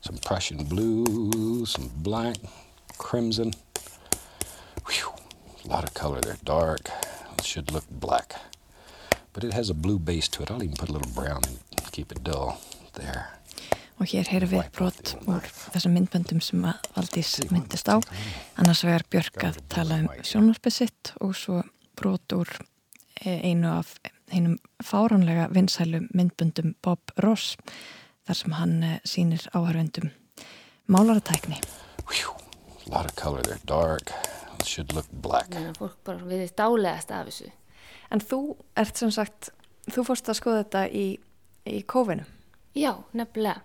H: some Prussian blue, some black, crimson. Whew, a lot of color there, dark. It should look black. But it has a blue base to it. I'll even put a little brown in it keep it dull. There.
A: Og hér heyrum við brot úr þessum myndböndum sem að Valdís myndist á. Annars vegar Björk að tala um sjónvarpið sitt og svo brot úr eh, einu af einum fáránlega vinsælu myndböndum Bob Ross þar sem hann eh, sýnir áhörvendum málaratækni.
H: A lot of color there, dark. It should look black.
F: þannig að fólk bara viðist dálegast af þessu
A: En þú ert sem sagt, þú fórst að skoða þetta í, í kófinu.
F: Já, nefnilega.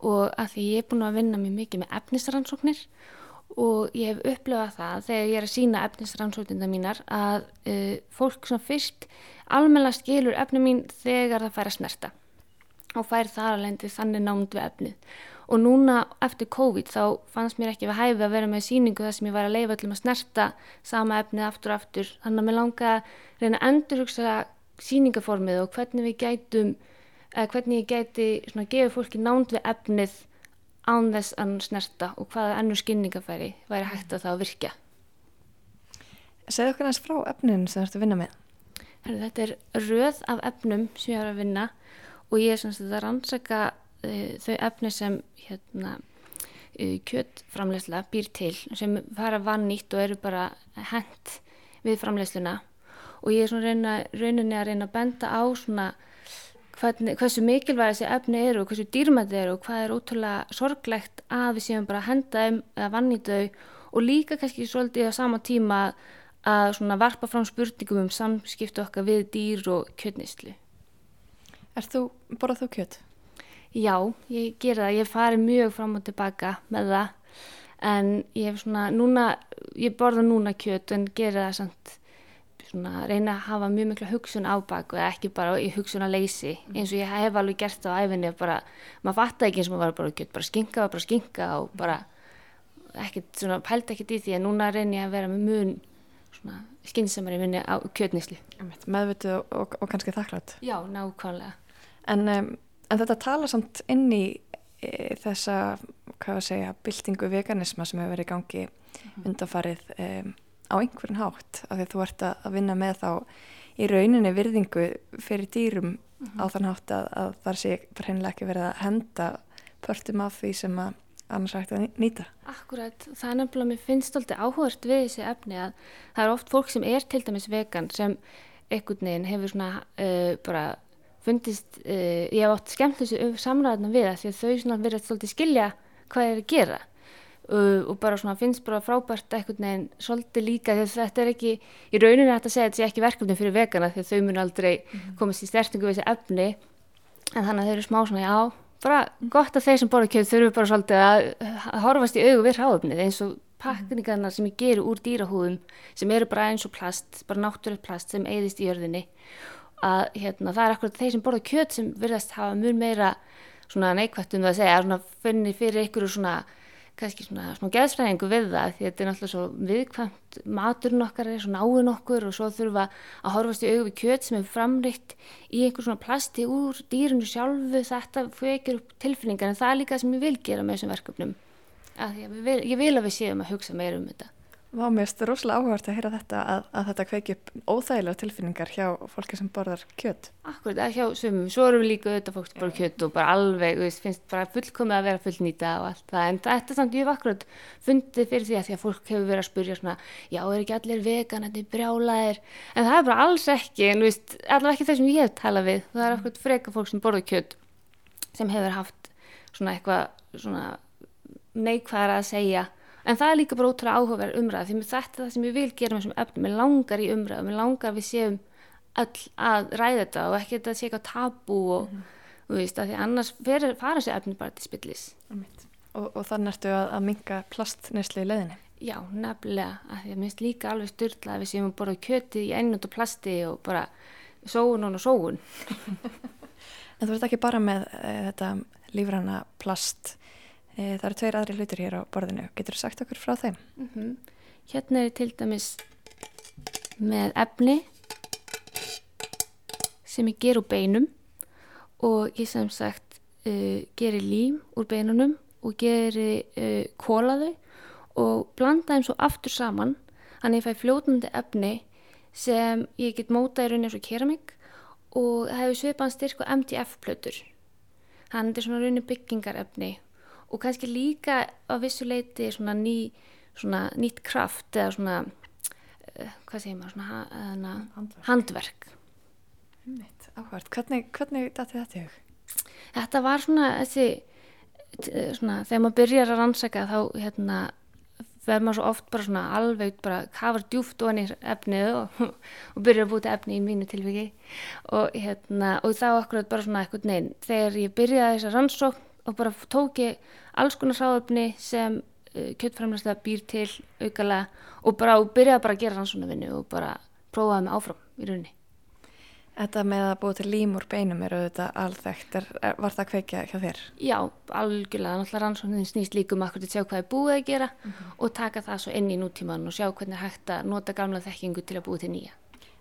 F: Og að því ég er búin að vinna mjög mikið með efnisrannsóknir og ég hef upplefað það þegar ég er að sína efnisrannsóknina mínar að uh, fólk sem fyrst almennilega skilur efni mín þegar það fær að snerta og fær þar að lendi þannig námt við efnið. Og núna eftir COVID þá fannst mér ekki við hæfi að vera með síningu þar sem ég var að leifa öllum að snerta sama efnið aftur og aftur. Þannig að mér langa að reyna að endurhugsa síningaformið og hvernig við gætum eða hvernig ég gæti svona gefa fólki nánd við efnið án þess að snerta og hvaða ennur skinningafæri væri hægt að það að virkja.
A: Segðu okkur næst frá efninu sem þú ert að vinna með.
F: Herri, Þetta er röð af efnum sem ég er að vinna og ég er svona að rannsaka uh, þau efni sem hérna, uh, kjötframleysla býr til sem fara vannýtt og eru bara hent við framleysluna og ég er svona reyna, rauninni að reyna að benda á svona hvernig, hversu mikilvæg þessi efni eru og hversu dýrmætt eru og hvað er ótrúlega sorglegt að við séum bara að henda þeim eða vannýta þau og líka kannski svolítið á sama tíma að svona varpa fram spurningum um samskiptu okkar við dýr og kjötnýslu.
A: Er þú, borðað þú kjöt?
F: Já, ég gera það. Ég fari mjög fram og tilbaka með það en ég hef svona, núna, ég borða núna kjöt en gera það samt svona, reyna að hafa mjög mikla hugsun á baku eða ekki bara í hugsun að leysi eins og ég hef alveg gert það á æfinni bara, maður fatta ekki eins og maður var bara kjöt bara skinka var bara skinka og bara ekkert svona, pælta ekkert í því. En núna reynir ég að vera með mun svona skynnsamari minni á kjötnýslu
A: Meðvitið og, og, og kannski þakklátt
F: Já, nákvæmlega.
A: En, um, en þetta tala samt inn í e, þessa, hvað að segja, byltingu veganisma sem hefur verið í gangi undanfarið um, á einhvern hátt af því að þú ert að, að vinna með þá í rauninni virðingu fyrir dýrum á þann hátt að, að þar sé bara hennilega ekki verið að henda pörtum af því sem að annars hægt að nýta.
F: Akkurat, það er nefnilega, mér finnst alltaf áhugast við þessi efni að það er oft fólk sem er til dæmis vegan sem einhvern veginn hefur svona uh, bara fundist, uh, ég hef átt skemmt þessu samræðna við það því að þau svona verið svolítið skilja hvað er að gera og bara svona finnst bara frábært einhvern veginn svolítið líka að þetta er ekki, í rauninni hægt að segja að þetta sé ekki verkefni fyrir vegana að þau mun aldrei mm -hmm. komast í stertingu við þessi efni. En þannig að þau eru smá svona, já, bara gott að þeir sem borða kjöð þurfu bara svolítið að, að horfast í augu við ráðöfnið eins og pakningarna sem ég geru úr dýrahúðum sem eru bara eins og plast, bara náttúrulegt plast sem eigðist í jörðinni. Að hérna, það er akkurat þeir sem borða kjöt sem virðast hafa mjög meira svona neikvægt um það að segja, svona finni fyrir ykkur svona kannski svona, svona geðsfræðingu við það því þetta er náttúrulega svo viðkvæmt maturinn okkar er svo náinn okkur og svo þurfa að horfast í auðvitað við kjöt sem er framrikt í einhver svona plasti úr dýrunu sjálfu. Þetta fyrir upp tilfinningar en það er líka sem ég vil gera með þessum verkefnum. Að ég, vil, ég vil að við séum að hugsa meira um þetta
A: Vá, mér það rosalega áhugart að heyra þetta að, að þetta kveiki upp óþægilega tilfinningar hjá fólki sem borðar kjött.
F: Akkurat, það er hjá sumum. Svo erum við líka auðvitað fólk sem borðar kjött og bara alveg, við finnst bara fullkomið að vera fullnýta og allt það. En þetta samt, ég hef akkurat fundið fyrir því að því að fólk hefur verið að spurja svona, já, er ekki allir vegan, þetta er brjálæðir. En það er bara alls ekki, en við, allavega ekki þeir sem ég hef talað við. Það er akkurat freka fólk sem borðar kjött sem hefur haft svona eitthvað svona neikvæðar að segja en það er líka bara ótrúlega áhugaverð umræð því þetta er það sem ég vil gera með þessum efnum. Mér langar í umræð, mér langar við séum öll að ræða þetta og ekki þetta sé eitthvað tabú og mm -hmm. þú veist, að því annars fer, fara þessi efni bara til spillis.
A: Og, og þannig ertu að, að minga plastnesli í leðinni
F: Já, nefnilega, að því að minnst líka alveg styrla að við séum að borða kjöti í einnund og plasti og bara sóun og sóun. [LAUGHS]
A: En þú ert ekki bara með e, þetta lífræna plast E, það eru tveir aðri hlutur hér á borðinu. Getur þú sagt okkur frá þeim?
F: Mm -hmm. Hérna er til dæmis með efni sem ég ger úr beinum og ég sem sagt uh, gerir lím úr beinunum og gerir uh, kólaðu og blanda þeim svo aftur saman að ég fæ fljótandi efni sem ég get móta í rauninni eins og keramík og það hefur svipaðan styrk og MDF-plötur. Þannig að þetta er svona rauninni byggingarefni og kannski líka á vissu leiti svona, ný, svona nýtt kraft eða svona uh, hvað segir maður, svona uh, handverk, handverk.
A: Neitt, áhvert, hvernig, hvernig dætti þetta hug?
F: Þetta var svona þessi svona, þegar maður byrjar að rannsaka þá hérna verður maður svo oft bara svona alveg bara kafar djúft og hann í efnið og, [LAUGHS] og byrjar að búta efni í mínu tilviki og hérna og þá akkurat bara svona eitthvað neinn þegar ég byrjaði þessa rannsókn og bara tók ég alls konar sáöfni sem uh, kjöttframlæslega býr til aukala og bara og byrjaði bara að gera rannsóna vinnu og bara prófaði mig áfram í rauninni.
A: Þetta með að búið til lím úr beinum er auðvitað alþekkt, er, var það kveikja hjá þér?
F: Já, algjörlega, náttúrulega rannsóknin snýst líkum akkur til að sjá hvað er búið að gera og taka það svo inn í nútíman og sjá hvernig er hægt að nota gamla þekkingu til að búið til nýja.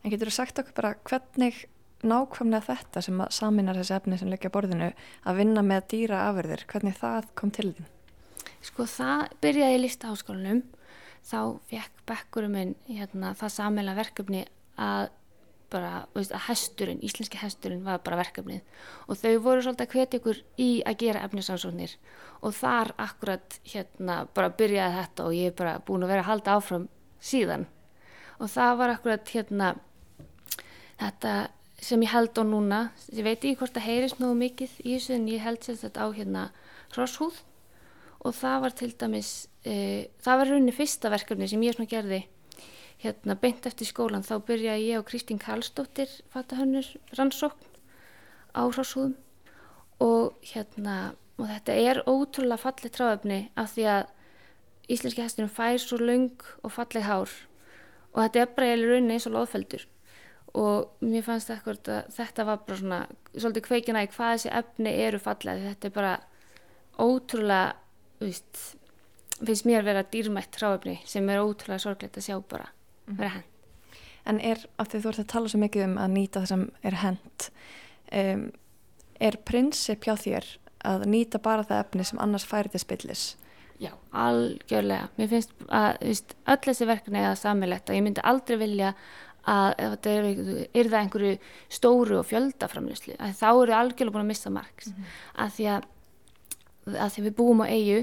A: En getur þú sagt okkur bara hvernig nákvæmlega þetta sem saminar þessi efni sem leggja borðinu að vinna með dýra afurðir, hvernig það kom til þín?
F: Sko það byrjaði í listaháskólanum, þá fekk bekkurum minn hérna, það samela verkefni að bara, veist, að hesturinn, íslenski hesturinn var bara verkefnið. Og þau voru svolítið að hvetja ykkur í að gera efnisansóknir og þar akkurat hérna bara byrjaði þetta og ég er bara búin að vera að halda áfram síðan. Og það var akkurat hérna þetta sem ég held á núna ég veit ekki hvort það heyrist nógu mikið í þessu en ég held sér þetta á hérna hrosshúð og það var til dæmis e, það var rauninni fyrsta verkefni sem ég svona gerði hérna beint eftir skólan þá byrjaði ég og Kristín Karlsdóttir fattahönnur rannsókn á hrosshúðum og hérna og þetta er ótrúlega fallið tráöfni af því að íslenski hestunum fær svo laung og fallið hár. Og þetta er bara í rauninni eins og loðfeldur og mér fannst ekkert að þetta var bara svona svolítið kveikina í hvað þessi efni eru fallið þetta er bara ótrúlega víst, finnst mér vera dýrmætt ráöfni sem er ótrúlega sorglegt að sjá bara vera hend
A: En er, af því þú ert að tala svo mikið um að nýta það sem er hend um, er prinsip hjá þér að nýta bara það efni sem annars færi til spillis?
F: Já, algjörlega. Mér finnst að víst, öll þessi verkefni er það samilegt og ég myndi aldrei vilja að ef þetta er, er það einhverju stóru og fjöldaframlýslu að þá eru algjörlega búin að missa margs mm -hmm. að, því að, að því við búum á eigu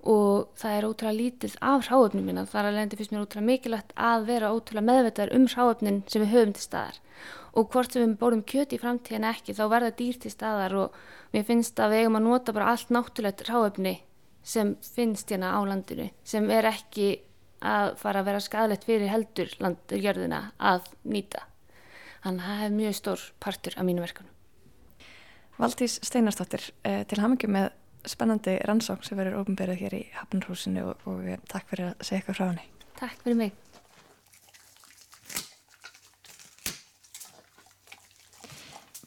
F: og það er ótrúlega lítið af hráöfnum mína þar að lendi fyrst mér ótrúlega mikilvægt að vera ótrúlega meðvitaður um hráöfnin sem við höfum til staðar og hvort sem við bórum kjöti í framtíðan ekki þá verða dýr til staðar og mér finnst að við eigum að nota bara allt náttúrulegt hráöfni sem finnst hérna á landinu sem er ekki að fara að vera skadalegt fyrir heldur landurgjörðina að nýta. Þannig að það er mjög stór partur af mínu verkunum.
A: Valdís Steinarstóttir, eh, til hamingi með spennandi rannsókn sem verður ofnberið hér í Hafnarhúsinu og, og takk fyrir að segja eitthvað frá henni.
F: Takk fyrir mig.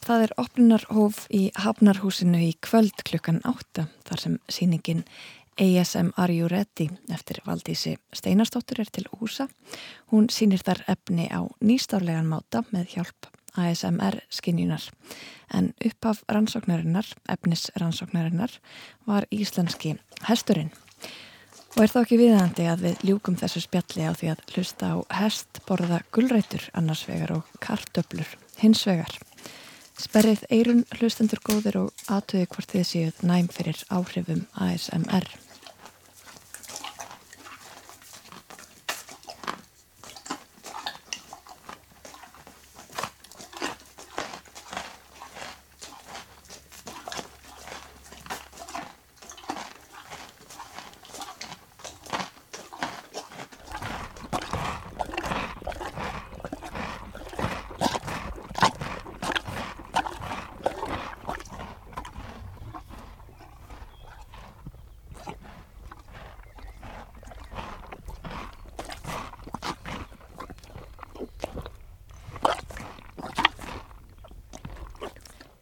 A: Það er opnarhóf í Hafnarhúsinu í kvöld klukkan átta þar sem síningin ASM Are You Ready eftir Valdísi Steinarstóttur er til húsa. Hún sínir þar efni á nýstárlegan máta með hjálp ASMR skinjunar en uppaf rannsóknarinnar, efnis rannsóknarinnar var íslenski hesturinn. Og er þá ekki viðandi að við ljúkum þessu spjalli á því að hlusta á hest borða gullrætur annars vegar og kartöblur hins vegar. Sperrið eirun hlustendur góðir og aðtöði hvort þið séuð næm fyrir áhrifum ASMR.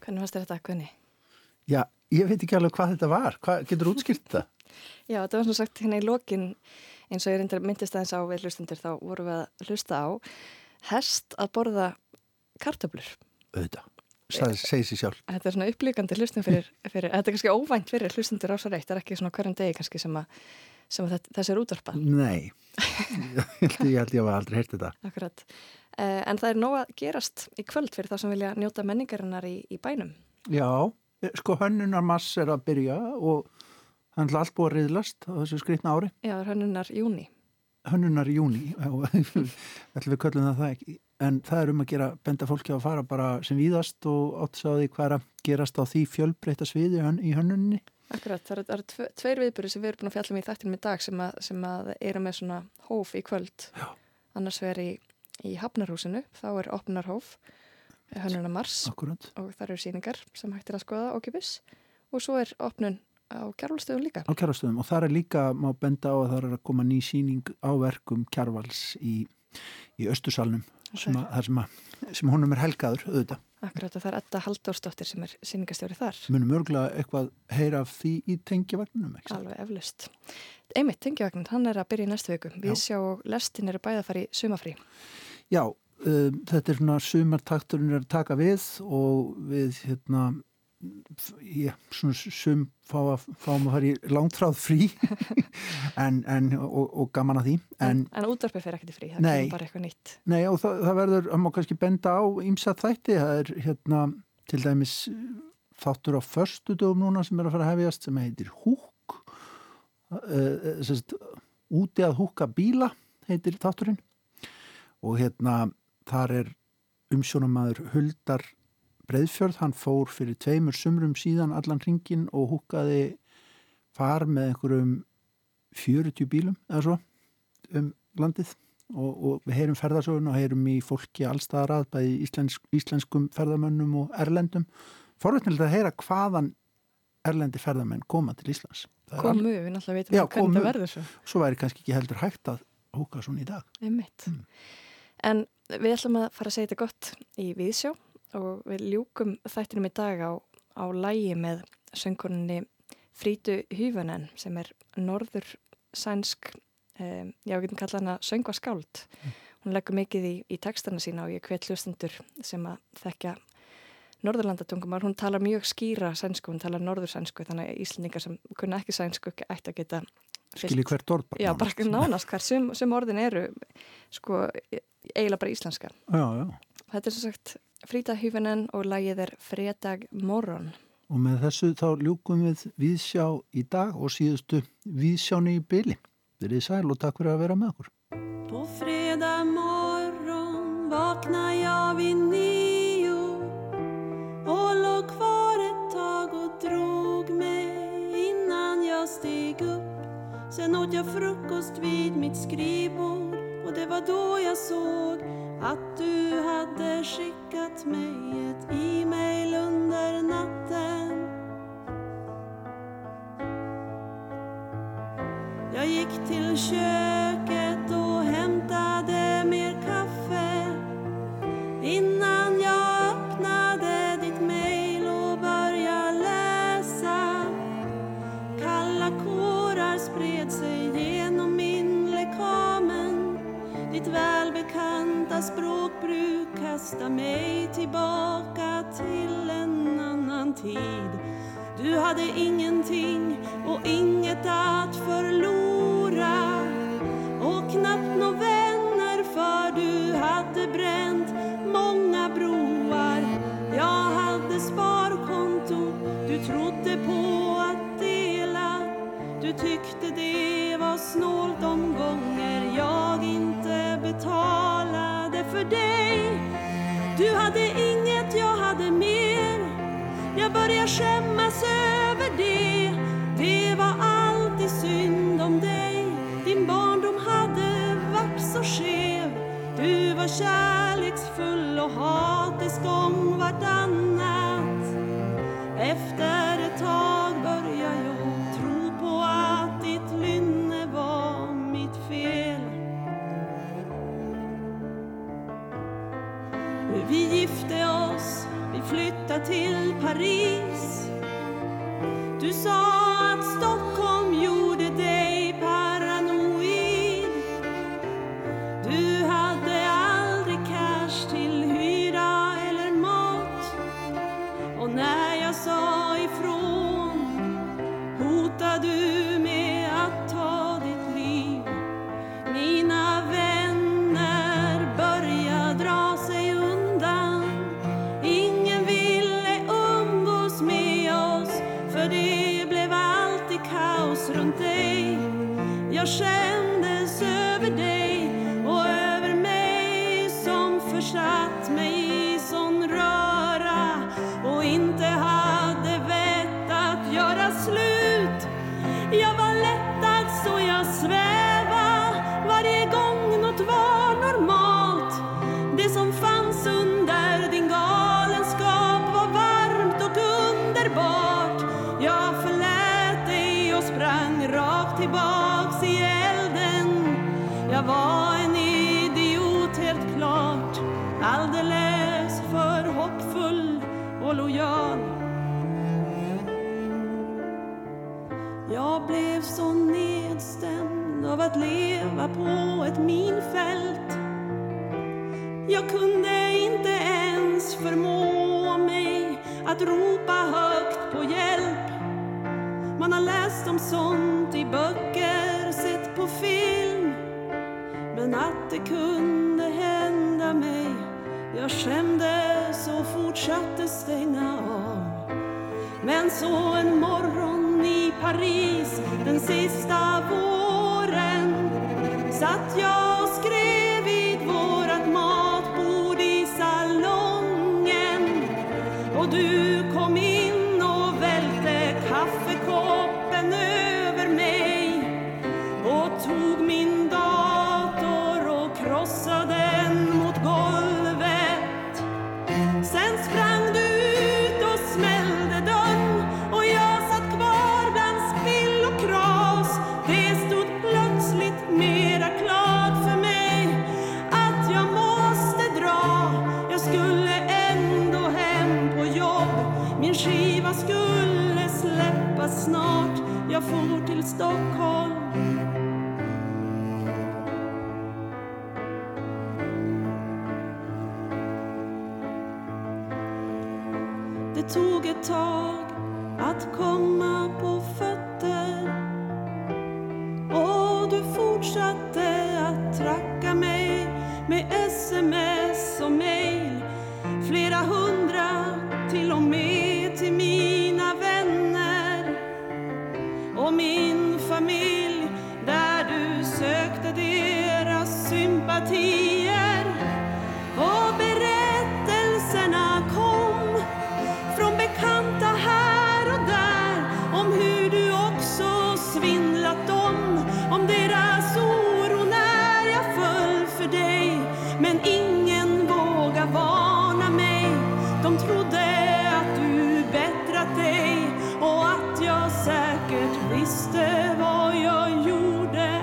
A: Hvernig fannst þetta, Gunni?
B: Já, ég veit ekki alveg hvað þetta var. Hvað getur útskýrt það? [LAUGHS]
A: Já, þetta var svona sagt hérna í lokin eins og ég myndist aðeins á við hlustendur þá vorum við að hlusta á hest að borða kartöflur.
B: Auðvitað. Það segir sér sjálf.
A: Þetta er svona upplýkandi hlustum fyrir, [LAUGHS] fyrir þetta er kannski óvænt fyrir hlustendur ásar eitt, það er ekki svona hverjum degi kannski sem að, sem að þessi er útvarpað.
B: Nei, [LAUGHS] ég held ég að aldrei heyrt þetta.
A: Akkurat. Uh, en það er nóg að gerast í kvöld fyrir það sem vilja njóta menningarinnar í, í bænum.
B: Já, sko hönnunar mass er að byrja og hann er allt búið að riðlast á þessu skritna ári.
A: Já, hönnunar júni.
B: Hönnunar júni, [LAUGHS] ætlum við köllum það það ekki. En það er um að gera benda fólki að fara bara sem víðast og átsáði hvað er að gerast á því fjölbreyta sviði í hönnunni.
A: Akkurat, það eru er tveir viðbúri sem við erum búin að fjalla um í þættinum í dag sem að, sem að eru með svona hóf í kvöld. Já. Annars verður í, í Hafnarhúsinu, þá er opnarhóf hönnuna mars
B: Akkurat.
A: og það eru síningar sem hættir að skoða okkipis og svo er opnun á kjærvalstöðum líka.
B: Á kjærvalstöðum og það er líka, má benda á að það er að koma ný síning á verkum kjærvals í í Östursalnum sem, að, sem, að, sem honum er helgaður auðvitað.
A: Akkurat og það er Edda Halldórsdóttir sem er síningastjóri þar.
B: Munum örgulega eitthvað heyra af því í tengjavagnunum,
A: ekki? Alveg eflust. Einmitt, tengjavagnun, hann er að byrja í næstu viku. Við sjá lestin eru bæða að fara í sumafrí.
B: Já, um, þetta er svona sumartakturinn er að taka við og við hérna ég, svona sum fá fáum að fara í langtráð frí. [LAUGHS] En, en, og, og gaman að því.
A: En, en útvarpið fyrir ekkert í frí, það nei, er bara eitthvað nýtt.
B: Nei og það, það verður, það má kannski benda á ímsa þætti, það er hérna til dæmis þáttur á förstu dögum núna sem er að fara að hefjast sem heitir Húk. Uh, sérst, úti að húka bíla heitir þátturinn og hérna þar er umsjónamaður Huldar Breiðfjörð, hann fór fyrir tveimur sumrum síðan allan ringin og húkaði far með einhverjum 40 bílum eða svo um landið og, og við heyrum ferðarsögun og heyrum í fólki allstaðarað bæði íslensk, íslenskum ferðamönnum og erlendum. Forveitnilega að heyra hvaðan erlendi ferðamenn koma til Íslands.
A: Komu, við náttúrulega veitum Já, hvernig það verður svo.
B: Svo væri kannski ekki heldur hægt að húka svona í dag.
A: Einmitt. Mm. En við ætlum að fara að segja þetta gott í Víðsjó og við ljúkum þættinum í dag á, á lægi með söngkoninni Frítu Hýfunen sem er norður sænsk, um, já við getum kallað hana söngvaskáld. Mm. Hún leggur mikið í, í textana sína og ég hvet hlustendur sem að þekkja Norðurlandatungumar, hún talar mjög skýra sænsku, hún talar norðursænsku þannig að Íslandingar sem kunna ekki sænsku ætti að geta
B: skilji hvert orð
A: bara já, bara nánast hver sem, sem orðin eru sko, eiginlega bara íslenska
B: já, já.
A: þetta er svo sagt Frítahýfunen og lagið er Fredag morgon.
B: Og með þessu þá ljúkum við viðsjá í dag og síðustu viðsjáni í byli. Þeir eru sæl og takk fyrir að vera með okkur.
I: På fredag morgon vakna jag vid nio Sen åt jag frukost vid mitt skrivbord och det var då jag såg att du hade skickat mig ett e-mail under natten. Jag gick till köket språkbruk kasta mig tillbaka till en annan tid. Du hade ingenting och inget att förlora och knappt några vänner för du hade bränt många broar. Jag hade sparkonto, du trodde på att dela. Du tyckte det var snålt de gånger jag inte betalade för dig. Du hade inget, jag hade mer. Jag börjar skämmas över det. Det var alltid synd om dig. Din barndom hade varit så skev. Du var kärleksfull och hatisk flytta till Paris. Du sa att Stockholm sista våren satt jag säkert visste vad jag gjorde.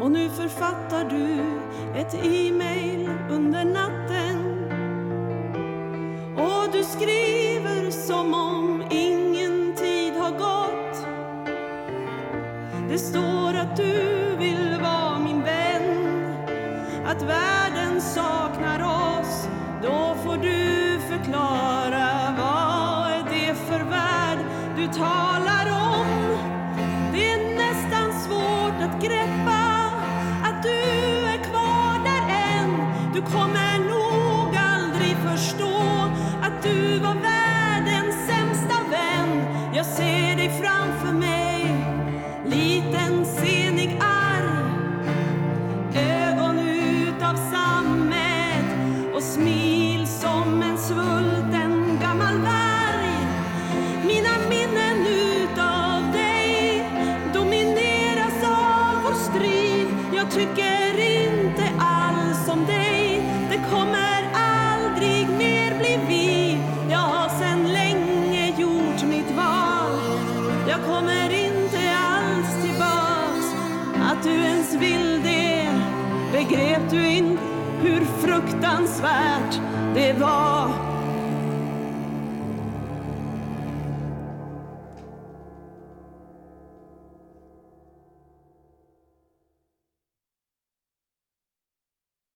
I: Och nu författar du ett e-mail under natten. Och du skriver som om ingen tid har gått. Det står att du vill vara min vän att världen talar om. Det är nästan svårt att greppa att du är kvar där än. Du kommer fruktansvärt det var.